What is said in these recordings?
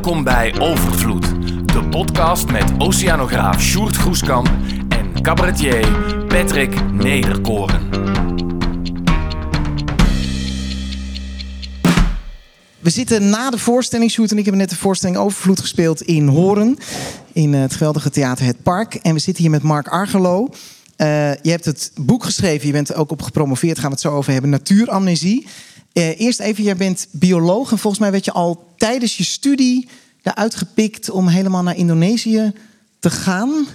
Welkom bij Overvloed, de podcast met oceanograaf Sjoerd Groeskamp en cabaretier Patrick Nederkoren. We zitten na de voorstelling, Sjoerd en ik hebben net de voorstelling Overvloed gespeeld in Horen. In eh, het geweldige theater Het Park. En we zitten hier met Mark Argelo. Eh, je hebt het boek geschreven, je bent er ook op gepromoveerd, gaan we het zo over hebben. Natuuramnesie. Eh, eerst even, jij bent bioloog en volgens mij werd je al tijdens je studie eruit gepikt om helemaal naar Indonesië te gaan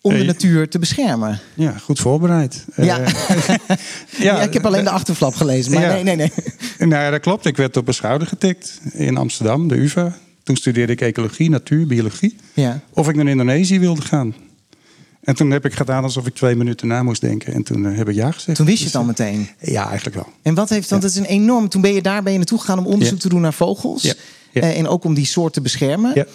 om de natuur te beschermen. Ja, goed voorbereid. Ja. Eh, Ja, ik heb alleen de achterflap gelezen, maar Ja. nee, nee, nee. nou, ja, dat klopt. Ik werd op mijn schouder getikt in Amsterdam, de UvA. Toen studeerde ik ecologie, natuur, biologie. Ja. Of ik naar Indonesië wilde gaan. En toen heb ik gedaan alsof ik twee minuten na moest denken. En toen eh, heb ik ja gezegd. Toen wist je het al meteen. Ja, eigenlijk wel. En wat heeft, want het is een enorm. Toen ben je daar ben je naartoe gegaan om onderzoek te doen naar vogels. Eh, en ook om die soort te beschermen. Ja.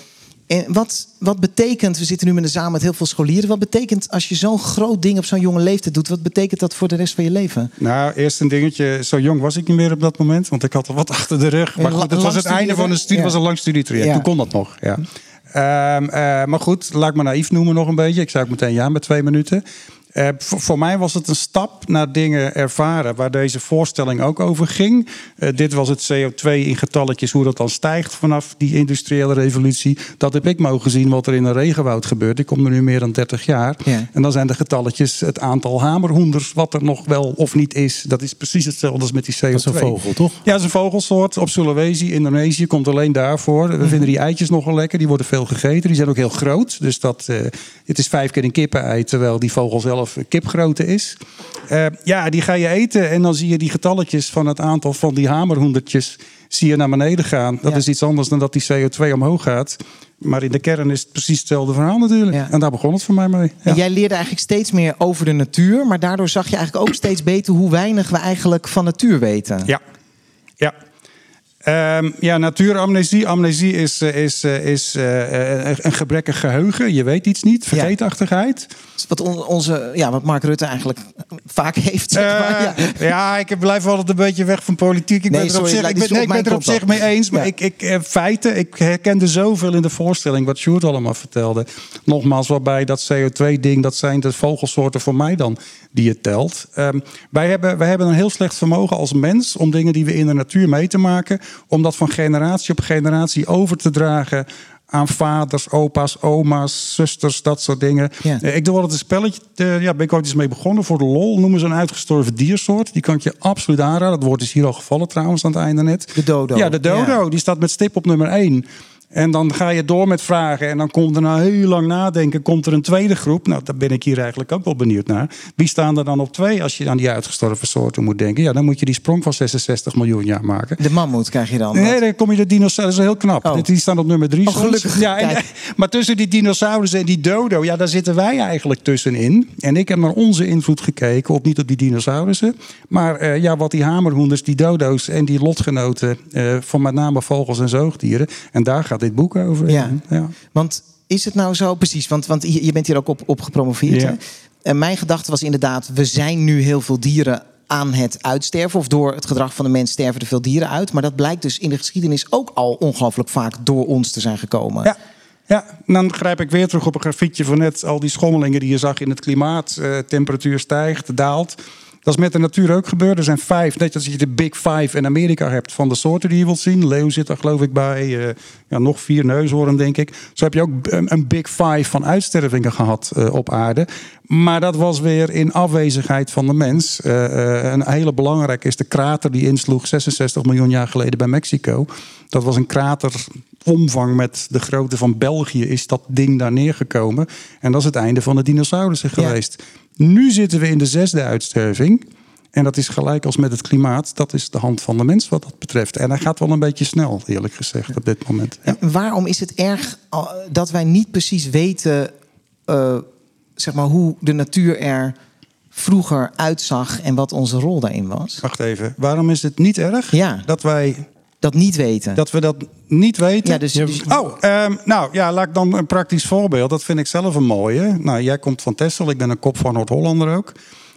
En wat, wat betekent, we zitten nu met een zaal met heel veel scholieren. Wat betekent als je zo'n groot ding op zo'n jonge leeftijd doet? Wat betekent dat voor de rest van je leven? Nou, eerst een dingetje. Zo jong was ik niet meer op dat moment. Want ik had al wat achter de rug. Maar Een goed, het was het einde van de studie. studie- was een lang studietraject. Ja. Toen kon dat nog. Ja. Ehm, eh, maar goed, laat ik me naïef noemen nog een beetje. Ik zei ook meteen ja met twee minuten. Eh, voor, voor mij was het een stap naar dingen ervaren waar deze voorstelling ook over ging. Eh, dit was het CO2 in getalletjes, hoe dat dan stijgt vanaf die industriële revolutie. Dat heb ik mogen zien wat er in een regenwoud gebeurt. Ik kom er nu meer dan 30 jaar. Ja. En dan zijn de getalletjes het aantal hamerhoenders, wat er nog wel of niet is. Dat is precies hetzelfde als met die CO2. Dat is een vogel, toch? Ja, dat is een vogelsoort. Op Sulawesi, Indonesië, komt alleen daarvoor. Mhm. We vinden die eitjes nogal lekker. Die worden veel gegeten. Die zijn ook heel groot. Dus dat, eh, het is vijf keer een kippenei, terwijl die vogel zelf kipgrootte is. Eh, ja, die ga je eten en dan zie je die getalletjes van het aantal van die hamerhoendertjes zie je naar beneden gaan. Dat Ja. is iets anders dan dat die CO2 omhoog gaat. Maar in de kern is het precies hetzelfde verhaal natuurlijk. Ja. En daar begon het voor mij mee. Ja. En jij leerde eigenlijk steeds meer over de natuur. Maar daardoor zag je eigenlijk ook steeds beter hoe weinig we eigenlijk van natuur weten. Ja. Ja. Ehm, ja, natuuramnesie. Amnesie is, eh, is, eh, is eh, een gebrekkig geheugen. Je weet iets niet. Vergeetachtigheid. Wat, on- onze, ja, wat Mark Rutte eigenlijk vaak heeft. Zeg maar. Ja. ja. ik blijf altijd een beetje weg van politiek. Ik Nee, ben er op zich, ik ben, dus nee, ik ben er op zich mee eens. Maar Ja. ik, ik, feiten, ik herkende zoveel in de voorstelling wat Sjoerd allemaal vertelde. Nogmaals, waarbij dat CO2-ding, dat zijn de vogelsoorten voor mij dan die het telt. Ehm, wij, hebben, wij hebben een heel slecht vermogen als mens om dingen die we in de natuur mee te maken, om dat van generatie op generatie over te dragen aan vaders, opa's, oma's, zusters, dat soort dingen. Ja. Eh, Ik doe altijd een spelletje, eh, ja, ben ik ooit eens mee begonnen voor de lol. Noemen ze een uitgestorven diersoort. Die kan ik je absoluut aanraden. Dat woord is hier al gevallen trouwens aan het einde net. De dodo. Ja, de dodo. Die staat met stip op nummer 1. En dan ga je door met vragen. En dan komt er na heel lang nadenken, komt er een tweede groep. Nou, daar ben ik hier eigenlijk ook wel benieuwd naar. Wie staan er dan op twee als je aan die uitgestorven soorten moet denken? Ja, dan moet je die sprong van 66 miljoen jaar maken. De mammoet krijg je dan. Nee, dan kom je de dinosaurussen heel knap. Oh. Die staan op nummer drie. Oh. Ja, en- maar tussen die dinosaurussen en die dodo, ja, daar zitten wij eigenlijk tussenin. En ik heb naar onze invloed gekeken, op niet op die dinosaurussen. Maar eh, ja, wat die hamerhoenders, die dodo's en die lotgenoten eh, van met name vogels en zoogdieren. En daar gaat dit boek over. Ja. ja. Want is het nou zo, precies, want, want je bent hier ook op, op gepromoveerd. Ja. En mijn gedachte was inderdaad, we zijn nu heel veel dieren aan het uitsterven. Of door het gedrag van de mens sterven er veel dieren uit. Maar dat blijkt dus in de geschiedenis ook al ongelooflijk vaak door ons te zijn gekomen. Ja. Ja, dan grijp ik weer terug op een grafietje van net. Al die schommelingen die je zag in het klimaat. Eh, temperatuur stijgt, daalt. Dat is met de natuur ook gebeurd. Er zijn vijf, net als je de Big Five in Amerika hebt van de soorten die je wilt zien. Leeuw zit daar geloof ik bij. Eh, ja, nog vier neushoorn denk ik. Zo heb je ook een, een Big Five van uitstervingen gehad eh, op aarde. Maar dat was weer in afwezigheid van de mens. Eh, een hele belangrijke is de krater die insloeg 66 miljoen jaar geleden bij Mexico. Dat was een krateromvang met de grootte van België is dat ding daar neergekomen. En dat is het einde van de dinosaurussen Ja. geweest. Nu zitten we in de zesde uitsterving. En dat is gelijk als met het klimaat. Dat is de hand van de mens wat dat betreft. En hij gaat wel een beetje snel, eerlijk gezegd, op dit moment. Ja. Waarom is het erg uh, dat wij niet precies weten uh, zeg maar, hoe de natuur er vroeger uitzag en wat onze rol daarin was? Wacht even. Waarom is het niet erg Ja. dat wij Dat niet weten. dat we dat niet weten? Ja, dus- dus- Oh, ehm, nou ja, laat ik dan een praktisch voorbeeld. Dat vind ik zelf een mooie. Nou, jij komt van Texel, ik ben een kop van Noord-Hollander ook.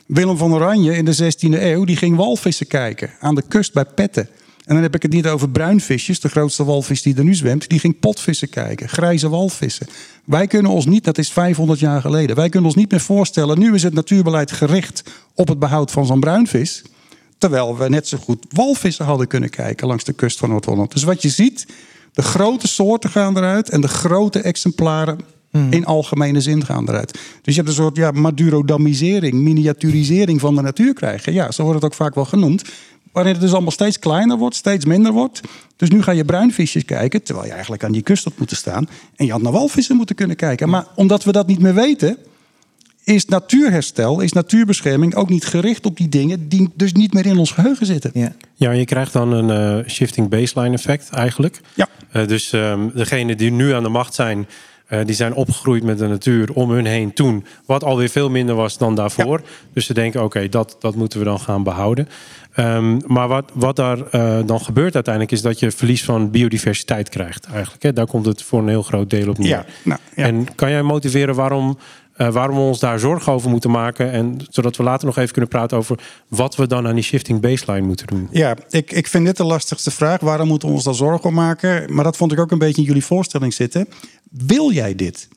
Willem van Oranje in de 16e eeuw, die ging walvissen kijken aan de kust bij Petten. En dan heb ik het niet over bruinvisjes, de grootste walvis die er nu zwemt. Die ging potvissen kijken, grijze walvissen. Wij kunnen ons niet, dat is 500 jaar geleden, wij kunnen ons niet meer voorstellen. Nu is het natuurbeleid gericht op het behoud van zo'n bruinvis. Terwijl we net zo goed walvissen hadden kunnen kijken langs de kust van Noord-Holland. Dus wat je ziet, de grote soorten gaan eruit en de grote exemplaren Hmm. In algemene zin gaan eruit. Dus je hebt een soort ja, madurodamisering, miniaturisering van de natuur krijgen. Ja, zo wordt het ook vaak wel genoemd. Waarin het dus allemaal steeds kleiner wordt, steeds minder wordt. Dus nu ga je bruinvisjes kijken, terwijl je eigenlijk aan die kust had moeten staan. En je had naar walvissen moeten kunnen kijken. Maar omdat we dat niet meer weten, is natuurherstel, is natuurbescherming ook niet gericht op die dingen die dus niet meer in ons geheugen zitten. Ja, ja je krijgt dan een uh, shifting baseline effect eigenlijk. Ja. Uh, dus um, degenen die nu aan de macht zijn, uh, die zijn opgegroeid met de natuur om hun heen toen. Wat alweer veel minder was dan daarvoor. Dus ze denken, oké, dat, dat moeten we dan gaan behouden. Um, maar wat, wat daar uh, dan gebeurt uiteindelijk... is dat je verlies van biodiversiteit krijgt eigenlijk. Hè? Daar komt het voor een heel groot deel op neer. Ja, nou, ja. En kan jij motiveren waarom... Uh, waarom we ons daar zorgen over moeten maken. En zodat we later nog even kunnen praten over wat we dan aan die shifting baseline moeten doen. Ja, ik, ik vind dit de lastigste vraag. Waarom moeten we ons daar zorgen om maken? Maar dat vond ik ook een beetje in jullie voorstelling zitten. Wil jij dit?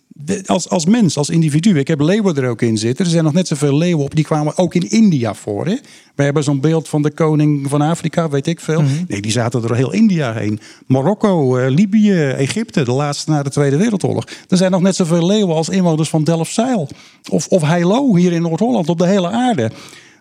Als, als mens, als individu. Ik heb leeuwen er ook in zitten. Er zijn nog net zoveel leeuwen op. Die kwamen ook in India voor. Hè? We hebben zo'n beeld van de koning van Afrika, weet ik veel. Mm -hmm. Nee, die zaten door heel India heen. Marokko, uh, Libië, Egypte, de laatste na de Tweede Wereldoorlog. Er zijn nog net zoveel leeuwen als inwoners van Delfzijl. Of, of Heilo hier in Noord-Holland, op de hele aarde.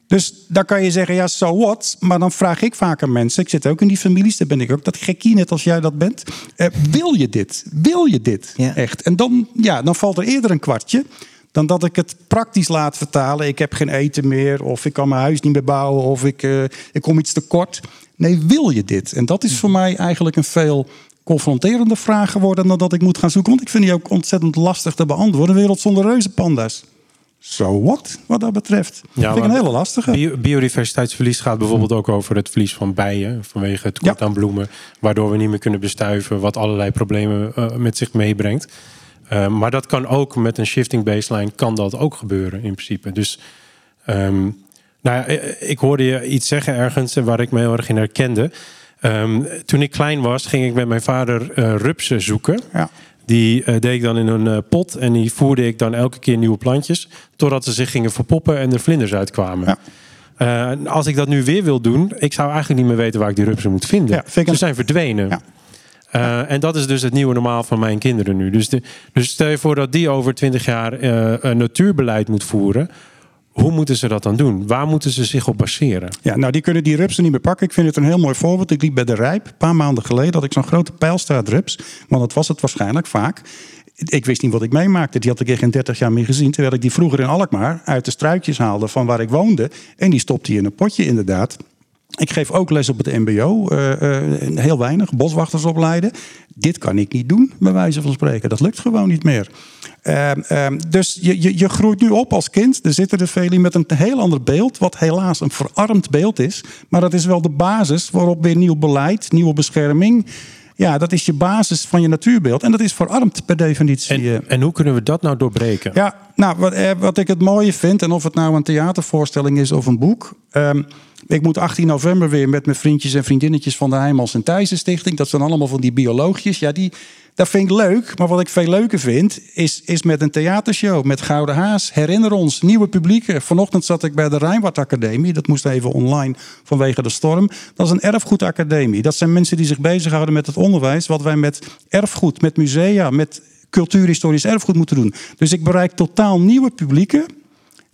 Dus dan kan je zeggen, ja, so what? Maar dan vraag ik aan mensen, ik zit ook in die families, daar ben ik ook dat gekkie net als jij dat bent. Uh, wil je dit? Wil je dit? Ja. Echt? En dan, ja, dan valt er eerder een kwartje dan dat ik het praktisch laat vertalen. Ik heb geen eten meer, of ik kan mijn huis niet meer bouwen, of ik, uh, ik kom iets tekort. Nee, wil je dit? En dat is voor mij eigenlijk een veel confronterende vraag geworden dan dat ik moet gaan zoeken. Want ik vind die ook ontzettend lastig te beantwoorden. Een wereld zonder reuzenpanda's. So what, wat dat betreft. Ja, dat vind ik een hele lastige. Bio biodiversiteitsverlies gaat bijvoorbeeld ook over het verlies van bijen. Vanwege het tekort ja. aan bloemen. Waardoor we niet meer kunnen bestuiven. Wat allerlei problemen uh, met zich meebrengt. Uh, maar dat kan ook met een shifting baseline. Kan dat ook gebeuren in principe. Dus um, nou ja, ik hoorde je iets zeggen ergens. Waar ik me heel erg in herkende. Um, toen ik klein was ging ik met mijn vader uh, rupsen zoeken. Ja. Die uh, deed ik dan in een uh, pot en die voerde ik dan elke keer nieuwe plantjes. Totdat ze zich gingen verpoppen en er vlinders uitkwamen. Ja. Uh, als ik dat nu weer wil doen, ik zou eigenlijk niet meer weten waar ik die rupsen moet vinden. Ja, vind ze zijn verdwenen. Ja. Uh, en dat is dus het nieuwe normaal van mijn kinderen nu. Dus, de, dus stel je voor dat die over twintig jaar uh, een natuurbeleid moet voeren. Hoe moeten ze dat dan doen? Waar moeten ze zich op baseren? Ja, nou, die kunnen die rupsen niet meer pakken. Ik vind het een heel mooi voorbeeld. Ik liep bij de Rijp, een paar maanden geleden, had ik zo'n grote pijlstraatrups. Want dat was het waarschijnlijk vaak. Ik wist niet wat ik meemaakte. Die had ik echt geen 30 jaar meer gezien. Terwijl ik die vroeger in Alkmaar uit de struikjes haalde van waar ik woonde. En die stopte hij in een potje, inderdaad. Ik geef ook les op het MBO, uh, uh, heel weinig, boswachters opleiden. Dit kan ik niet doen, bij wijze van spreken. Dat lukt gewoon niet meer. Uh, dus je, je, je, groeit nu op als kind. Er zitten er velen met een heel ander beeld, wat helaas een verarmd beeld is. Maar dat is wel de basis waarop weer nieuw beleid, nieuwe bescherming. Ja, dat is je basis van je natuurbeeld. En dat is verarmd per definitie. En, en hoe kunnen we dat nou doorbreken? Ja, nou, wat, wat ik het mooie vind, en of het nou een theatervoorstelling is of een boek. Um, ik moet 18 november weer met mijn vriendjes en vriendinnetjes van de Heimals en Thijssen Stichting. Dat zijn allemaal van die bioloogjes. Ja, die, dat vind ik leuk. Maar wat ik veel leuker vind, is, is met een theatershow. Met Gouden Haas. Herinner ons, nieuwe publieken. Vanochtend zat ik bij de Rijnwaard Academie. Dat moest even online vanwege de storm. Dat is een erfgoedacademie. Dat zijn mensen die zich bezighouden met het onderwijs. Wat wij met erfgoed, met musea, met cultuurhistorisch erfgoed moeten doen. Dus ik bereik totaal nieuwe publieken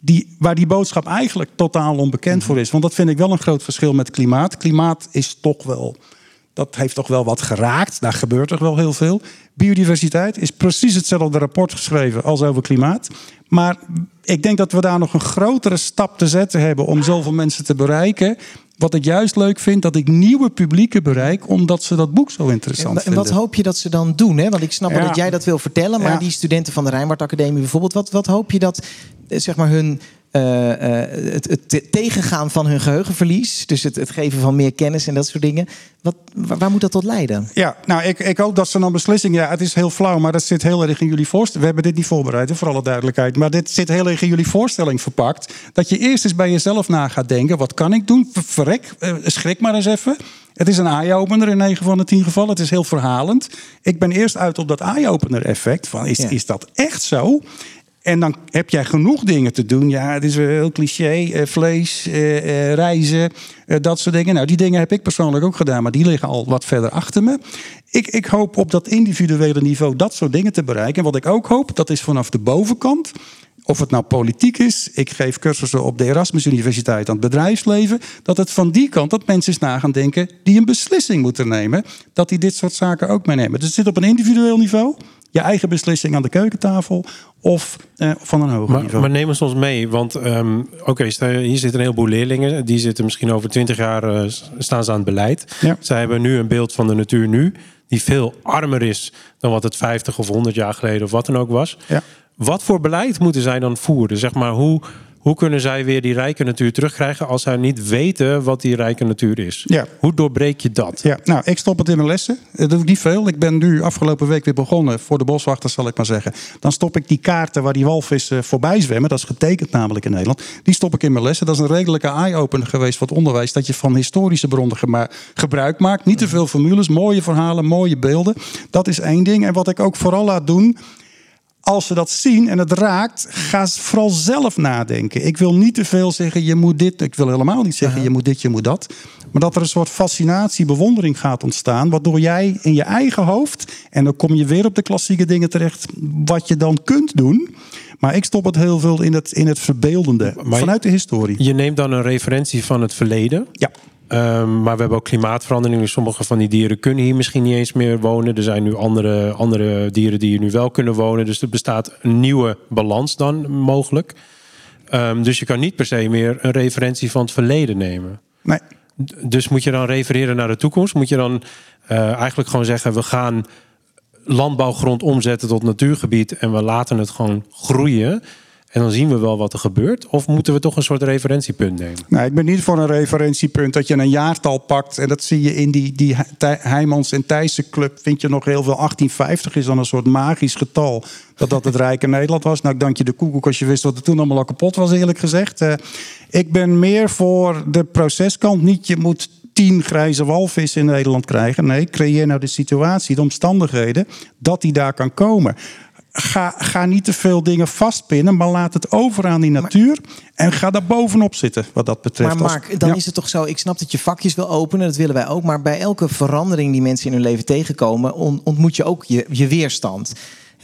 die, waar die boodschap eigenlijk totaal onbekend voor is. Want dat vind ik wel een groot verschil met klimaat. Klimaat is toch wel, dat heeft toch wel wat geraakt. Daar gebeurt toch wel heel veel. Biodiversiteit is precies hetzelfde rapport geschreven als over klimaat. Maar ik denk dat we daar nog een grotere stap te zetten hebben om zoveel mensen te bereiken. Wat ik juist leuk vind, dat ik nieuwe publieken bereik, omdat ze dat boek zo interessant en, vinden. En wat hoop je dat ze dan doen? Hè? Want ik snap ja. dat jij dat wil vertellen, maar Ja. die studenten van de Rijnwaard Academie bijvoorbeeld, wat, wat hoop je dat eh, zeg maar hun eh, eh, het, het te- tegengaan van hun geheugenverlies. Dus het, het geven van meer kennis en dat soort dingen. Wat, waar, waar moet dat tot leiden? Ja, nou, ik, ik hoop dat ze een beslissing. Ja, het is heel flauw, maar dat zit heel erg in jullie voorstelling. We hebben dit niet voorbereid, voor alle duidelijkheid. Maar dit zit heel erg in jullie voorstelling verpakt. Dat je eerst eens bij jezelf na gaat denken: wat kan ik doen? Ver- Verrek, eh, schrik maar eens even. Het is een eye-opener in 9 van de 10 gevallen. Het is heel verhalend. Ik ben eerst uit op dat eye-opener effect. Van, is, Ja. is dat echt zo? En dan heb jij genoeg dingen te doen. Ja, het is weer heel cliché. eh, vlees, eh, eh, reizen, dat soort dingen. Nou, die dingen heb ik persoonlijk ook gedaan. Maar die liggen al wat verder achter me. Ik, ik hoop op dat individuele niveau dat soort dingen te bereiken. En wat ik ook hoop, dat is vanaf de bovenkant. Of het nou politiek is, ik geef cursussen op de Erasmus Universiteit aan het bedrijfsleven. Dat het van die kant dat mensen eens na gaan denken die een beslissing moeten nemen. Dat die dit soort zaken ook meenemen. Dus het zit op een individueel niveau. Je eigen beslissing aan de keukentafel. Of eh, van een hoger Maar, niveau. maar neem ons ons mee, want ehm, oké, hier zitten een heleboel leerlingen. Die zitten misschien over twintig jaar, eh, staan ze aan het beleid. Ja. Zij hebben nu een beeld van de natuur nu, die veel armer is dan wat het 50 of 100 jaar geleden of wat dan ook was. Ja. Wat voor beleid moeten zij dan voeren? Zeg maar, hoe, hoe kunnen zij weer die rijke natuur terugkrijgen als zij niet weten wat die rijke natuur is? Ja. Hoe doorbreek je dat? Ja, nou, ik stop het in mijn lessen. Dat doe ik niet veel. Ik ben nu afgelopen week weer begonnen voor de boswachters, zal ik maar zeggen. Dan stop ik die kaarten waar die walvissen voorbij zwemmen. Dat is getekend namelijk in Nederland. Die stop ik in mijn lessen. Dat is een redelijke eye-opener geweest voor het onderwijs. Dat je van historische bronnen gebruik maakt. Niet te veel formules, mooie verhalen, mooie beelden. Dat is één ding. En wat ik ook vooral laat doen als ze dat zien en het raakt, ga ze vooral zelf nadenken. Ik wil niet te veel zeggen, je moet dit. Ik wil helemaal niet zeggen, je moet dit, je moet dat. Maar dat er een soort fascinatie, bewondering gaat ontstaan. Waardoor jij in je eigen hoofd, en dan kom je weer op de klassieke dingen terecht, wat je dan kunt doen. Maar ik stop het heel veel in het, in het verbeeldende, Maar- vanuit de historie. Je neemt dan een referentie van het verleden. Ja. Ehm, maar we hebben ook klimaatverandering. Dus sommige van die dieren kunnen hier misschien niet eens meer wonen. Er zijn nu andere, andere dieren die hier nu wel kunnen wonen. Dus er bestaat een nieuwe balans dan mogelijk. Ehm, dus je kan niet per se meer een referentie van het verleden nemen. Nee. Dus moet je dan refereren naar de toekomst? Moet je dan eh, eigenlijk gewoon zeggen: we gaan landbouwgrond omzetten tot natuurgebied en we laten het gewoon groeien. En dan zien we wel wat er gebeurt. Of moeten we toch een soort referentiepunt nemen? Nou, ik ben niet voor een referentiepunt dat je een jaartal pakt. En dat zie je in die, die Heijmans en Thijssen club. Vind je nog heel veel. 1850 is dan een soort magisch getal. Dat dat het rijke Nederland was. Nou, ik dank je de koekoek als je wist wat er toen allemaal al kapot was, eerlijk gezegd. Eh, ik ben meer voor de proceskant. Niet je moet tien grijze walvissen in Nederland krijgen. Nee, creëer nou de situatie, de omstandigheden, dat die daar kan komen. Ga, ga niet te veel dingen vastpinnen, maar laat het over aan die natuur. En ga daar bovenop zitten, wat dat betreft. Maar Mark, dan Ja. is het toch zo. Ik snap dat je vakjes wil openen, dat willen wij ook. Maar bij elke verandering die mensen in hun leven tegenkomen, on- ontmoet je ook je, je weerstand.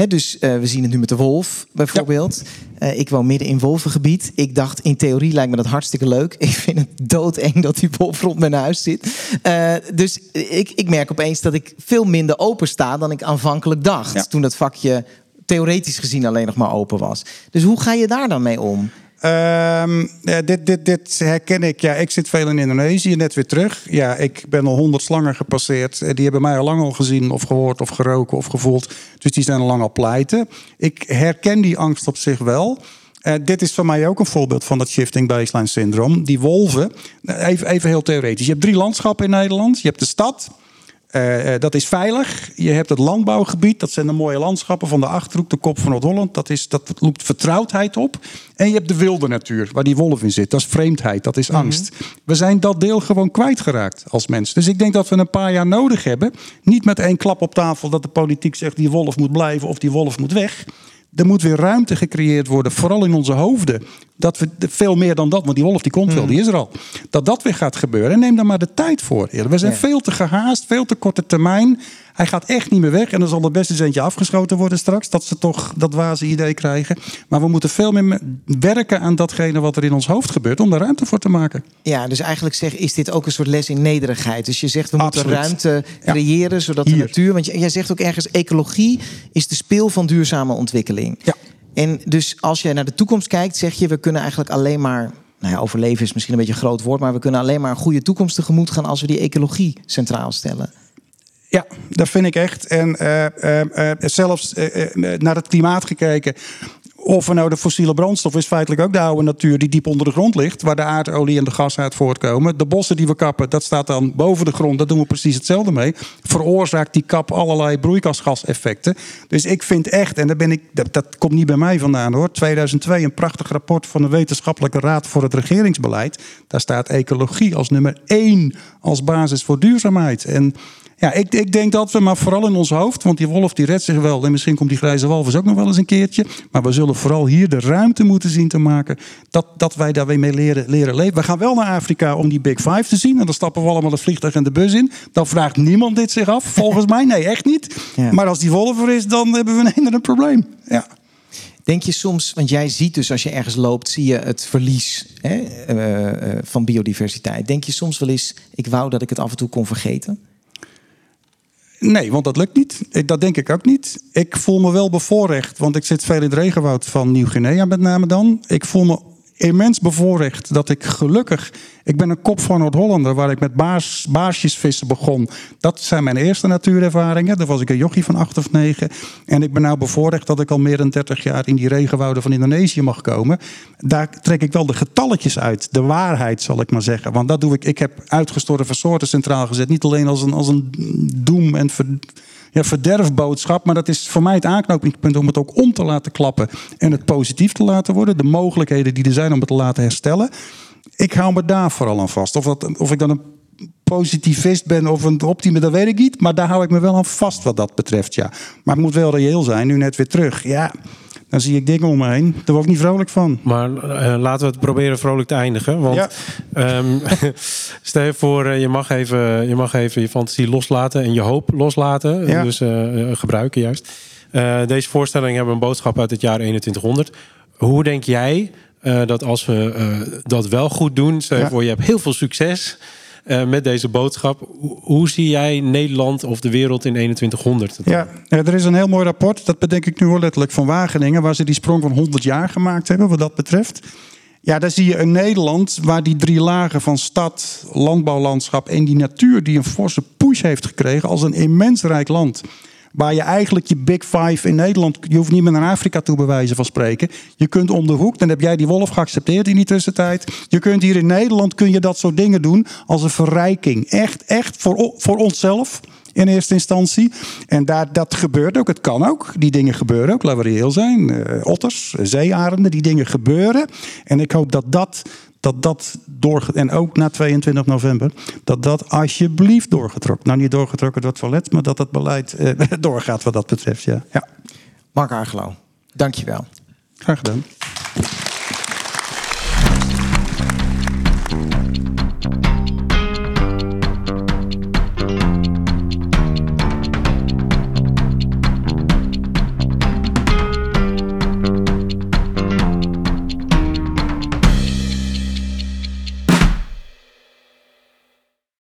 Dus eh, we zien het nu met de wolf bijvoorbeeld. Eh, ik woon midden in wolvengebied. Ik dacht, in theorie lijkt me dat hartstikke leuk. Ik vind het doodeng dat die wolf rond mijn huis zit. Eh, dus ik, ik merk opeens dat ik veel minder open sta dan ik aanvankelijk dacht. Ja. Toen dat vakje theoretisch gezien alleen nog maar open was. Dus hoe ga je daar dan mee om? Ehm, dit, dit, dit herken ik. Ja, ik zit veel in Indonesië, net weer terug. Ja, ik ben al honderd slangen gepasseerd. Eh, Die hebben mij al lang al gezien, of gehoord, of geroken, of gevoeld. Dus die zijn al lang al pleiten. Ik herken die angst op zich wel. Eh, dit is voor mij ook een voorbeeld van dat shifting baseline syndroom. Die wolven, eh, even heel theoretisch. Je hebt drie landschappen in Nederland. Je hebt de stad, eh, eh, dat is veilig. Je hebt het landbouwgebied. Dat zijn de mooie landschappen van de Achterhoek, de kop van Noord-Holland. Dat, is, dat roept vertrouwdheid op. En je hebt de wilde natuur, waar die wolf in zit. Dat is vreemdheid, dat is angst. We zijn dat deel gewoon kwijtgeraakt als mens. Dus ik denk dat we een paar jaar nodig hebben. Niet met één klap op tafel dat de politiek zegt... die wolf moet blijven of die wolf moet weg. Er moet weer ruimte gecreëerd worden, vooral in onze hoofden. Dat we veel meer dan dat, want die wolf die komt wel, die is er al. Dat dat weer gaat gebeuren. En neem daar maar de tijd voor. We zijn Ja. veel te gehaast, veel te korte termijn. Hij gaat echt niet meer weg. En dan zal er best eens eentje afgeschoten worden straks. Dat ze toch dat waze idee krijgen. Maar we moeten veel meer me- werken aan datgene wat er in ons hoofd gebeurt. Om daar ruimte voor te maken. Ja, dus eigenlijk zeg, is dit ook een soort les in nederigheid. Dus je zegt we moeten Absoluut. ruimte Ja. creëren zodat de natuur. Want jij jij zegt ook ergens: ecologie is de speel van duurzame ontwikkeling. Ja. En dus als jij naar de toekomst kijkt, zeg je we kunnen eigenlijk alleen maar. Nou ja, overleven is misschien een beetje een groot woord, maar we kunnen alleen maar een goede toekomst tegemoet gaan als we die ecologie centraal stellen. Ja, dat vind ik echt. En eh, eh, eh, zelfs naar het klimaat gekeken. Of er nou de fossiele brandstof is feitelijk ook de oude natuur die diep onder de grond ligt, waar de aardolie en de gas uit voortkomen. De bossen die we kappen, dat staat dan boven de grond, daar doen we precies hetzelfde mee. Veroorzaakt die kap allerlei broeikasgaseffecten. Dus ik vind echt, en daar ben ik, dat, dat komt niet bij mij vandaan hoor. 2002, een prachtig rapport van de Wetenschappelijke Raad voor het Regeringsbeleid. Daar staat ecologie als nummer één als basis voor duurzaamheid. En ja, ik, ik denk dat we, maar vooral in ons hoofd, want die wolf die redt zich wel. En misschien komt die grijze walvis ook nog wel eens een keertje. Maar we zullen vooral hier de ruimte moeten zien te maken dat, dat wij daar weer mee leren, leren leven. We gaan wel naar Afrika om die Big Five te zien. En dan stappen we allemaal het vliegtuig en de bus in. Dan vraagt niemand dit zich af, volgens mij. Nee, echt niet. Ja. Maar als die wolf er is, dan hebben we een enorm probleem. Ja. Denk je soms, want jij ziet dus als je ergens loopt, zie je het verlies hè, eh, eh, van biodiversiteit. Denk je soms wel eens, ik wou dat ik het af en toe kon vergeten? Nee, want dat lukt niet. Dat denk ik ook niet. Ik voel me wel bevoorrecht, want ik zit veel in het regenwoud van Nieuw-Guinea met name dan. Ik voel me immens bevoorrecht dat ik gelukkig... Ik ben een kop van Noord-Hollander waar ik met baars, baarsjesvissen begon. Dat zijn mijn eerste natuurervaringen. Daar was ik een jochie van acht of negen. En ik ben nou bevoorrecht dat ik al meer dan 30 jaar in die regenwouden van Indonesië mag komen. Daar trek ik wel de getalletjes uit. De waarheid zal ik maar zeggen. Want dat doe ik. Ik heb uitgestorven soorten centraal gezet. Niet alleen als een, als een doem en ver, ja, verderfboodschap. Maar dat is voor mij het aanknopingspunt om het ook om te laten klappen. En het positief te laten worden. De mogelijkheden die er zijn om het te laten herstellen. Ik hou me daar vooral aan vast. Of, dat, of ik dan een positivist ben of een optimist, dat weet ik niet. Maar daar hou ik me wel aan vast wat dat betreft, ja. Maar het moet wel reëel zijn, nu net weer terug. Ja, dan zie ik dingen om me heen. Daar word ik niet vrolijk van. Maar eh, laten we het proberen vrolijk te eindigen. Want Ja. ehm, stel je voor, eh, je, mag even, je mag even je fantasie loslaten en je hoop loslaten. Ja. Dus eh, gebruiken juist. Deze voorstelling hebben een boodschap uit het jaar 2100. Hoe denk jij dat als we dat wel goed doen, stel je Ja. voor je hebt heel veel succes eh, met deze boodschap. Hoe, zie jij Nederland of de wereld in 2100? Ja, ja, er is een heel mooi rapport, dat bedenk ik nu wel letterlijk van Wageningen, waar ze die sprong van 100 jaar gemaakt hebben, wat dat betreft. Ja, daar zie je een Nederland waar die drie lagen van stad, landbouwlandschap en die natuur die een forse push heeft gekregen als een immens rijk land. Waar je eigenlijk je Big Five in Nederland, je hoeft niet meer naar Afrika toe bewijzen van spreken. Je kunt om de hoek, dan heb jij die wolf geaccepteerd in die tussentijd. Je kunt hier in Nederland kun je dat soort dingen doen als een verrijking. Echt, echt voor, voor onszelf in eerste instantie. En daar, dat gebeurt ook. Het kan ook. Die dingen gebeuren ook. Laten we reëel zijn. Eh, otters, zeearenden, die dingen gebeuren. En ik hoop dat dat, dat, dat door, en ook na 22 november, dat dat alsjeblieft doorgetrokken. Nou, niet doorgetrokken door het toilet, maar dat het beleid eh, doorgaat wat dat betreft. Ja. ja, Mark Argelo, dankjewel. graag gedaan.